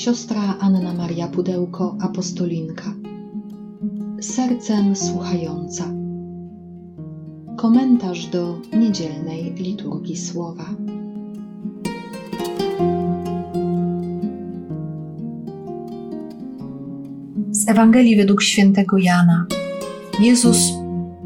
siostra Anna Maria Pudełko, apostolinka. Sercem słuchająca. Komentarz do niedzielnej liturgii słowa. Z Ewangelii według świętego Jana. Jezus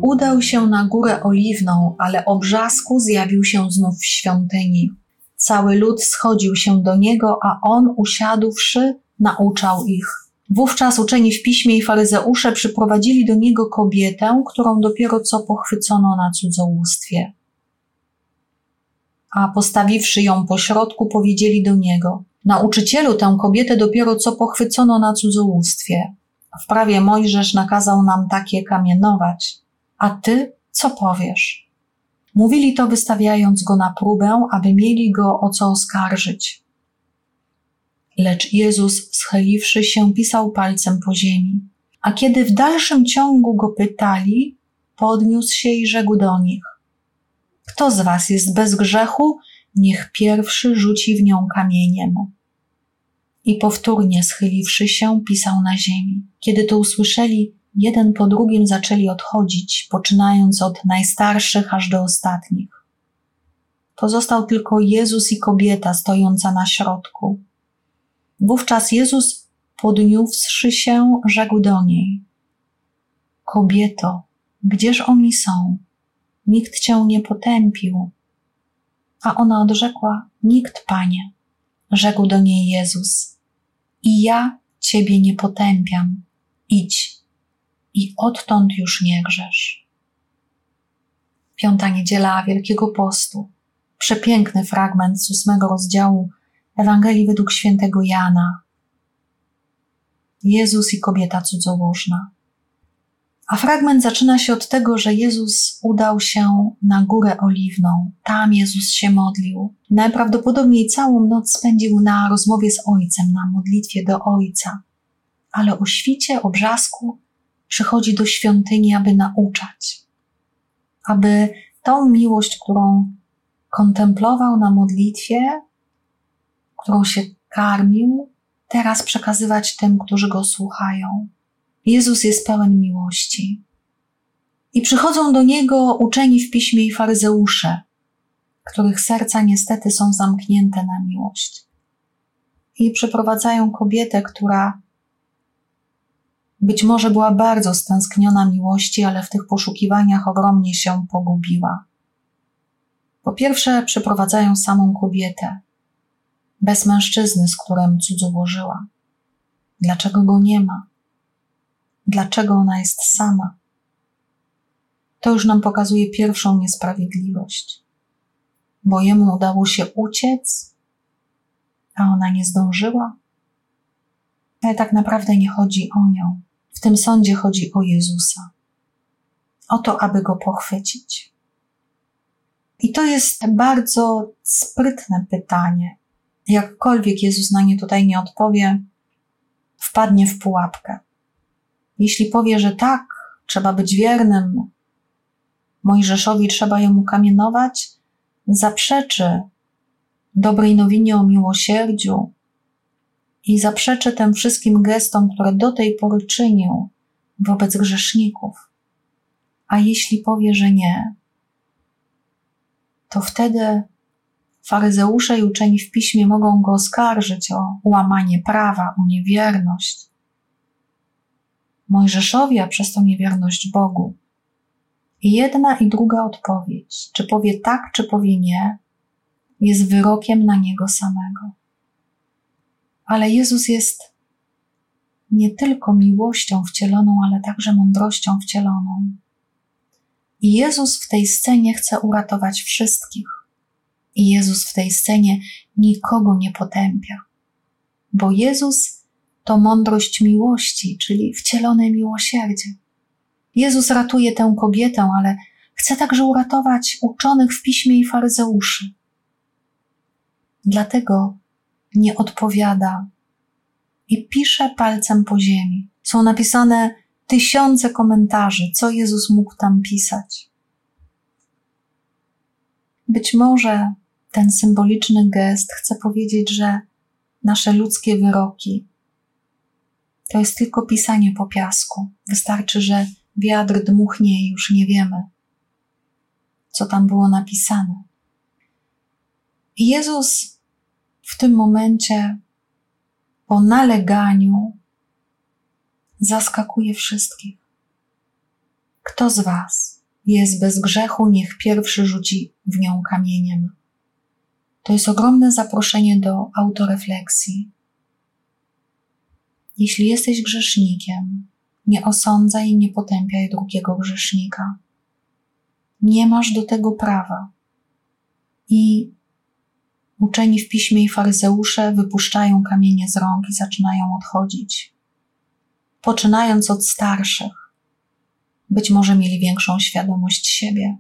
udał się na górę oliwną, ale o brzasku zjawił się znów w świątyni. Cały lud schodził się do niego, a on, usiadłszy, nauczał ich. Wówczas uczeni w piśmie i faryzeusze przyprowadzili do niego kobietę, którą dopiero co pochwycono na cudzołóstwie. A postawiwszy ją pośrodku, powiedzieli do niego: Nauczycielu, tę kobietę dopiero co pochwycono na cudzołóstwie. W prawie Mojżesz nakazał nam takie kamienować. A ty co powiesz? Mówili to wystawiając go na próbę, aby mieli go o co oskarżyć. Lecz Jezus, schyliwszy się, pisał palcem po ziemi. A kiedy w dalszym ciągu go pytali, podniósł się i rzekł do nich: Kto z was jest bez grzechu, niech pierwszy rzuci w nią kamieniem. I powtórnie schyliwszy się, pisał na ziemi. Kiedy to usłyszeli, jeden po drugim zaczęli odchodzić, poczynając od najstarszych aż do ostatnich. Pozostał tylko Jezus i kobieta stojąca na środku. Wówczas Jezus, podniósłszy się, rzekł do niej: Kobieto, gdzież oni są? Nikt cię nie potępił. A ona odrzekła: Nikt, panie. Rzekł do niej Jezus: I ja ciebie nie potępiam. Idź i odtąd już nie grzesz. Piąta niedziela Wielkiego Postu. Przepiękny fragment z ósmego rozdziału Ewangelii według świętego Jana. Jezus i kobieta cudzołożna. A fragment zaczyna się od tego, że Jezus udał się na górę oliwną. Tam Jezus się modlił. Najprawdopodobniej całą noc spędził na rozmowie z Ojcem, na modlitwie do Ojca. Ale o świcie, o brzasku przychodzi do świątyni, aby nauczać, aby tą miłość, którą kontemplował na modlitwie, którą się karmił, teraz przekazywać tym, którzy go słuchają. Jezus jest pełen miłości. I przychodzą do niego uczeni w piśmie i faryzeusze, których serca niestety są zamknięte na miłość. I przyprowadzają kobietę, która być może była bardzo stęskniona miłości, ale w tych poszukiwaniach ogromnie się pogubiła. Po pierwsze, przeprowadzają samą kobietę, bez mężczyzny, z którym cudzołożyła. Dlaczego go nie ma? Dlaczego ona jest sama? To już nam pokazuje pierwszą niesprawiedliwość, bo jemu udało się uciec, a ona nie zdążyła. Ale tak naprawdę nie chodzi o nią. W tym sądzie chodzi o Jezusa. O to, aby go pochwycić. I to jest bardzo sprytne pytanie. Jakkolwiek Jezus na nie tutaj nie odpowie, wpadnie w pułapkę. Jeśli powie, że tak, trzeba być wiernym, Mojżeszowi trzeba ją ukamienować, zaprzeczy dobrej nowinie o miłosierdziu, i zaprzeczy tym wszystkim gestom, które do tej pory czynił wobec grzeszników. A jeśli powie, że nie, to wtedy faryzeusze i uczeni w piśmie mogą go oskarżyć o łamanie prawa, o niewierność. Mojżeszowi, a przez to niewierność Bogu. Jedna i druga odpowiedź, czy powie tak, czy powie nie, jest wyrokiem na niego samego. Ale Jezus jest nie tylko miłością wcieloną, ale także mądrością wcieloną. I Jezus w tej scenie chce uratować wszystkich. I Jezus w tej scenie nikogo nie potępia, bo Jezus to mądrość miłości, czyli wcielone miłosierdzie. Jezus ratuje tę kobietę, ale chce także uratować uczonych w piśmie i faryzeuszy. Dlatego nie odpowiada i pisze palcem po ziemi. Są napisane tysiące komentarzy, co Jezus mógł tam pisać. Być może ten symboliczny gest chce powiedzieć, że nasze ludzkie wyroki. To jest tylko pisanie po piasku. Wystarczy, że wiatr dmuchnie i już nie wiemy, co tam było napisane. Jezus w tym momencie, po naleganiu, zaskakuje wszystkich. Kto z Was jest bez grzechu, niech pierwszy rzuci w nią kamieniem. To jest ogromne zaproszenie do autorefleksji. Jeśli jesteś grzesznikiem, nie osądzaj i nie potępiaj drugiego grzesznika. Nie masz do tego prawa. I uczeni w piśmie i faryzeusze wypuszczają kamienie z rąk i zaczynają odchodzić. Poczynając od starszych, być może mieli większą świadomość siebie,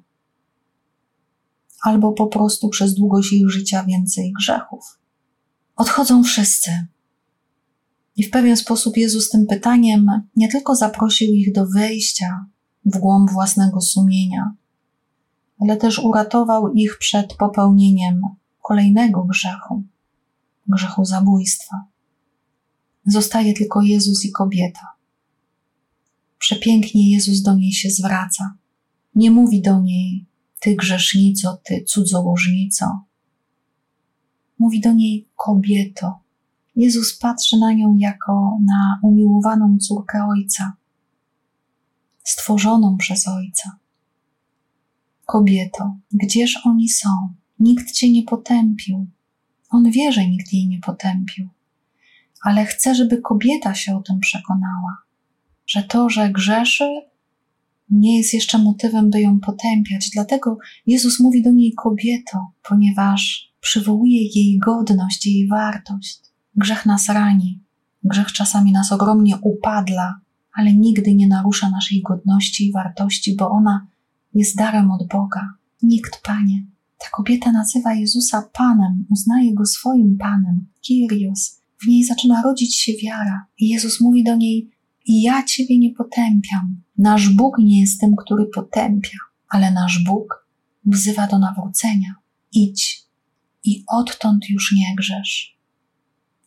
albo po prostu przez długość ich życia więcej grzechów. Odchodzą wszyscy. I w pewien sposób Jezus tym pytaniem nie tylko zaprosił ich do wejścia w głąb własnego sumienia, ale też uratował ich przed popełnieniem kolejnego grzechu grzechu zabójstwa. Zostaje tylko Jezus i kobieta. Przepięknie Jezus do niej się zwraca. Nie mówi do niej, ty grzesznico, ty cudzołożnico. Mówi do niej kobieto. Jezus patrzy na nią jako na umiłowaną córkę Ojca, stworzoną przez Ojca. Kobieto, gdzież oni są? Nikt cię nie potępił. On wie, że nikt jej nie potępił, ale chce, żeby kobieta się o tym przekonała, że to, że grzeszy, nie jest jeszcze motywem, by ją potępiać. Dlatego Jezus mówi do niej kobieto, ponieważ przywołuje jej godność, jej wartość. Grzech nas rani, grzech czasami nas ogromnie upadla, ale nigdy nie narusza naszej godności i wartości, bo ona jest darem od Boga. Nikt, Panie. Ta kobieta nazywa Jezusa Panem, uznaje Go swoim Panem, Kyrios. W niej zaczyna rodzić się wiara. I Jezus mówi do niej, ja Ciebie nie potępiam. Nasz Bóg nie jest tym, który potępia, ale nasz Bóg wzywa do nawrócenia. Idź i odtąd już nie grzesz.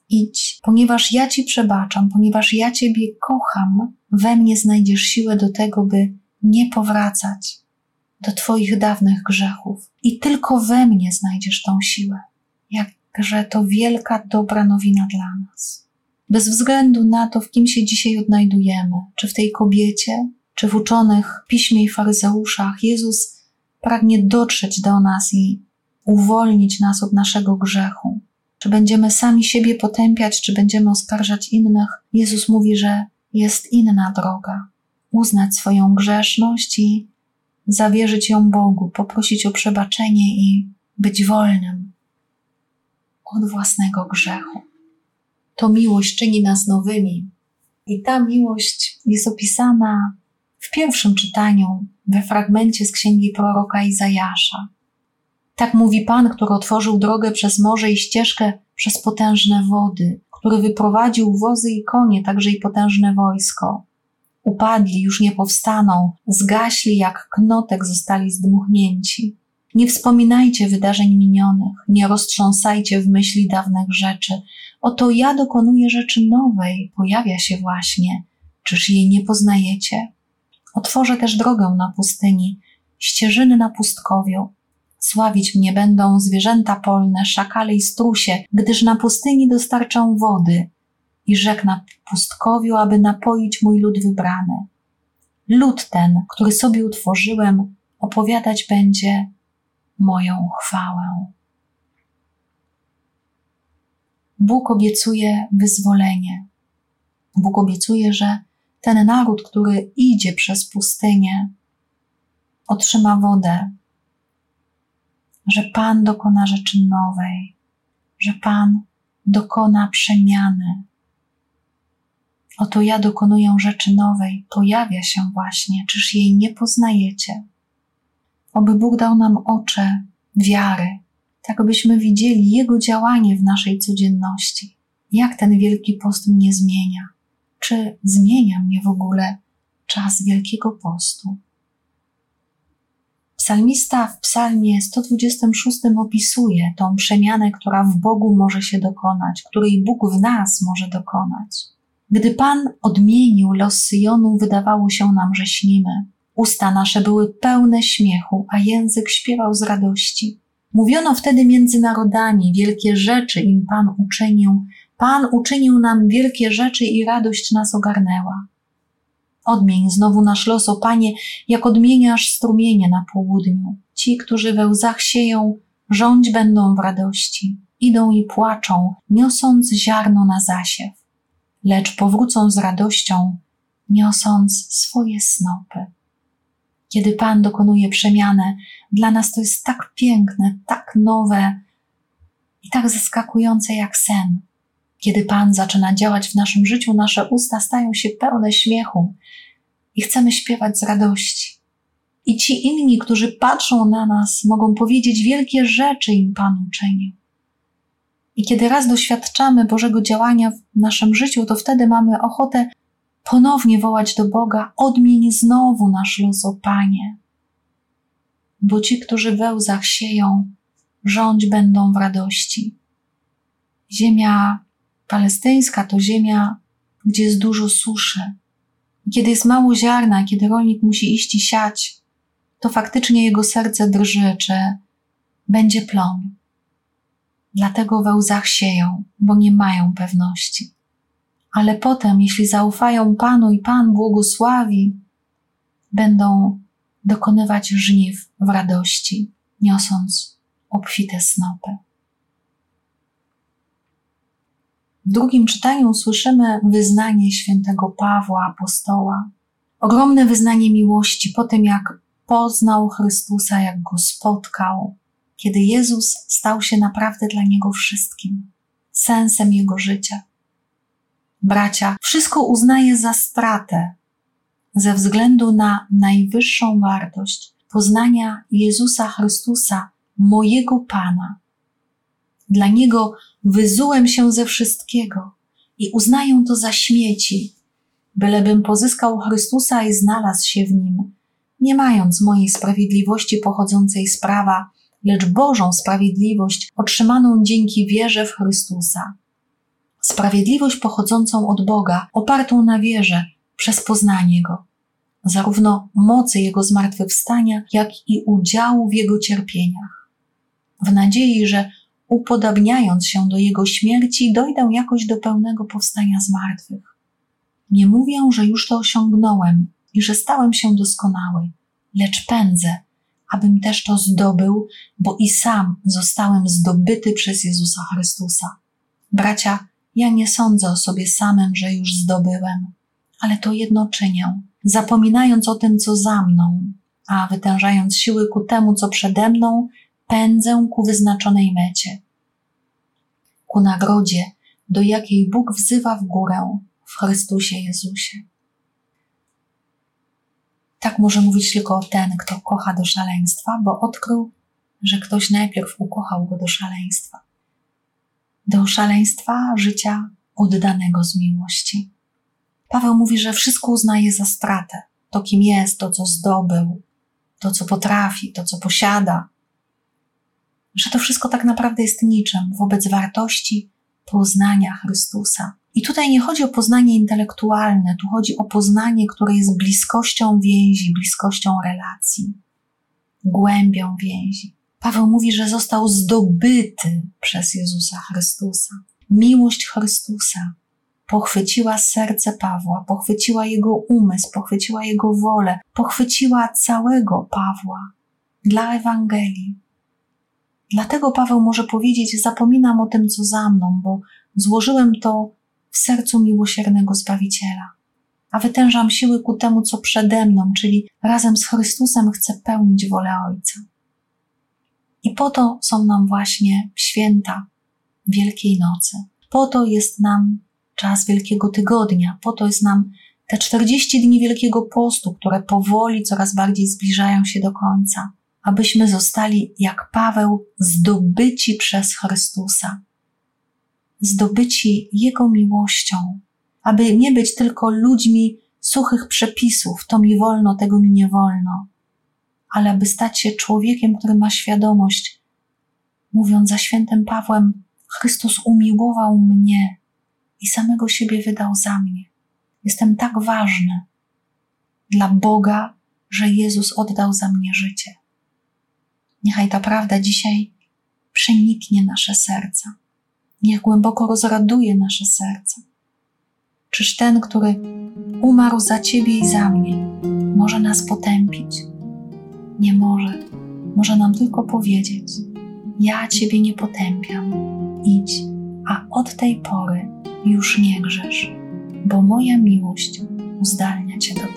Idź, ponieważ ja Ci przebaczam, ponieważ ja Ciebie kocham, we mnie znajdziesz siłę do tego, by nie powracać do Twoich dawnych grzechów. I tylko we mnie znajdziesz tą siłę. Jakże to wielka, dobra nowina dla nas. Bez względu na to, w kim się dzisiaj odnajdujemy, czy w tej kobiecie, czy w uczonych piśmie i faryzeuszach, Jezus pragnie dotrzeć do nas i uwolnić nas od naszego grzechu. Czy będziemy sami siebie potępiać, czy będziemy oskarżać innych, Jezus mówi, że jest inna droga. Uznać swoją grzeszność i zawierzyć ją Bogu, poprosić o przebaczenie i być wolnym od własnego grzechu. To miłość czyni nas nowymi. I ta miłość jest opisana w pierwszym czytaniu, we fragmencie z księgi proroka Izajasza. Tak mówi Pan, który otworzył drogę przez morze i ścieżkę przez potężne wody, który wyprowadził wozy i konie, także i potężne wojsko upadli, już nie powstaną, zgaśli jak knotek zostali zdmuchnięci. Nie wspominajcie wydarzeń minionych, nie roztrząsajcie w myśli dawnych rzeczy. Oto ja dokonuję rzeczy nowej, pojawia się właśnie. Czyż jej nie poznajecie? Otworzę też drogę na pustyni, ścieżyny na pustkowiu. Sławić mnie będą zwierzęta polne, szakale i strusie, gdyż na pustyni dostarczą wody, i rzekł na pustkowiu, aby napoić mój lud wybrany. Lud ten, który sobie utworzyłem, opowiadać będzie moją chwałę. Bóg obiecuje wyzwolenie. Bóg obiecuje, że ten naród, który idzie przez pustynię, otrzyma wodę, że Pan dokona rzeczy nowej, że Pan dokona przemiany, Oto ja dokonuję rzeczy nowej, pojawia się właśnie, czyż jej nie poznajecie? Oby Bóg dał nam oczy wiary, tak abyśmy widzieli Jego działanie w naszej codzienności. Jak ten wielki post mnie zmienia? Czy zmienia mnie w ogóle czas Wielkiego Postu? Psalmista w Psalmie 126 opisuje tą przemianę, która w Bogu może się dokonać, której Bóg w nas może dokonać. Gdy Pan odmienił los Syjonu, wydawało się nam, że śnimy. Usta nasze były pełne śmiechu, a język śpiewał z radości. Mówiono wtedy między narodami, wielkie rzeczy im Pan uczynił, Pan uczynił nam wielkie rzeczy i radość nas ogarnęła. Odmień znowu nasz los, o Panie, jak odmieniasz strumienie na południu. Ci, którzy we łzach sieją, rządź będą w radości. Idą i płaczą, niosąc ziarno na zasiew. Lecz powrócą z radością, niosąc swoje snopy. Kiedy Pan dokonuje przemianę, dla nas to jest tak piękne, tak nowe i tak zaskakujące jak sen. Kiedy Pan zaczyna działać w naszym życiu, nasze usta stają się pełne śmiechu i chcemy śpiewać z radości. I ci inni, którzy patrzą na nas, mogą powiedzieć wielkie rzeczy im Pan uczynił. I kiedy raz doświadczamy Bożego działania w naszym życiu, to wtedy mamy ochotę ponownie wołać do Boga: odmień znowu nasz los, o Panie. Bo ci, którzy we łzach sieją, rządź będą w radości. Ziemia palestyńska to ziemia, gdzie jest dużo suszy. Kiedy jest mało ziarna, kiedy rolnik musi iść i siać, to faktycznie jego serce drży, czy będzie plon. Dlatego we łzach sieją, bo nie mają pewności. Ale potem, jeśli zaufają Panu i Pan błogosławi, będą dokonywać żniw w radości, niosąc obfite snopy. W drugim czytaniu słyszymy wyznanie świętego Pawła, apostoła. Ogromne wyznanie miłości po tym, jak poznał Chrystusa, jak go spotkał, kiedy Jezus stał się naprawdę dla niego wszystkim, sensem jego życia. Bracia, wszystko uznaję za stratę ze względu na najwyższą wartość poznania Jezusa Chrystusa, mojego Pana. Dla Niego wyzułem się ze wszystkiego i uznaję to za śmieci, bylebym pozyskał Chrystusa i znalazł się w Nim, nie mając mojej sprawiedliwości pochodzącej z prawa, lecz Bożą sprawiedliwość otrzymaną dzięki wierze w Chrystusa. Sprawiedliwość pochodzącą od Boga, opartą na wierze przez poznanie Go, zarówno mocy Jego zmartwychwstania, jak i udziału w Jego cierpieniach. W nadziei, że upodabniając się do Jego śmierci, dojdę jakoś do pełnego powstania z martwych. Nie mówię, że już to osiągnąłem i że stałem się doskonały, lecz pędzę, abym też to zdobył, bo i sam zostałem zdobyty przez Jezusa Chrystusa. Bracia, ja nie sądzę o sobie samym, że już zdobyłem, ale to jedno czynię, zapominając o tym, co za mną, a wytężając siły ku temu, co przede mną, pędzę ku wyznaczonej mecie, ku nagrodzie, do jakiej Bóg wzywa w górę w Chrystusie Jezusie. Tak może mówić tylko ten, kto kocha do szaleństwa, bo odkrył, że ktoś najpierw ukochał go do szaleństwa. Do szaleństwa życia oddanego z miłości. Paweł mówi, że wszystko uznaje za stratę. To, kim jest, to, co zdobył, to, co potrafi, to, co posiada, że to wszystko tak naprawdę jest niczym wobec wartości poznania Chrystusa. I tutaj nie chodzi o poznanie intelektualne, tu chodzi o poznanie, które jest bliskością więzi, bliskością relacji, głębią więzi. Paweł mówi, że został zdobyty przez Jezusa Chrystusa. Miłość Chrystusa pochwyciła serce Pawła, pochwyciła jego umysł, pochwyciła jego wolę, pochwyciła całego Pawła dla Ewangelii, Dlatego Paweł może powiedzieć: Zapominam o tym, co za mną, bo złożyłem to w sercu miłosiernego Zbawiciela, a wytężam siły ku temu, co przede mną, czyli razem z Chrystusem chcę pełnić wolę Ojca. I po to są nam właśnie święta Wielkiej Nocy. Po to jest nam czas Wielkiego Tygodnia, po to jest nam te 40 dni Wielkiego Postu, które powoli coraz bardziej zbliżają się do końca abyśmy zostali jak Paweł zdobyci przez Chrystusa, zdobyci Jego miłością, aby nie być tylko ludźmi suchych przepisów, to mi wolno, tego mi nie wolno, ale aby stać się człowiekiem, który ma świadomość, mówiąc za świętym Pawłem, Chrystus umiłował mnie i samego siebie wydał za mnie. Jestem tak ważny dla Boga, że Jezus oddał za mnie życie. Niechaj ta prawda dzisiaj przeniknie nasze serca. Niech głęboko rozraduje nasze serca. Czyż ten, który umarł za Ciebie i za mnie, może nas potępić? Nie może. Może nam tylko powiedzieć: Ja Ciebie nie potępiam. Idź, a od tej pory już nie grzesz, bo moja miłość uzdalnia Cię do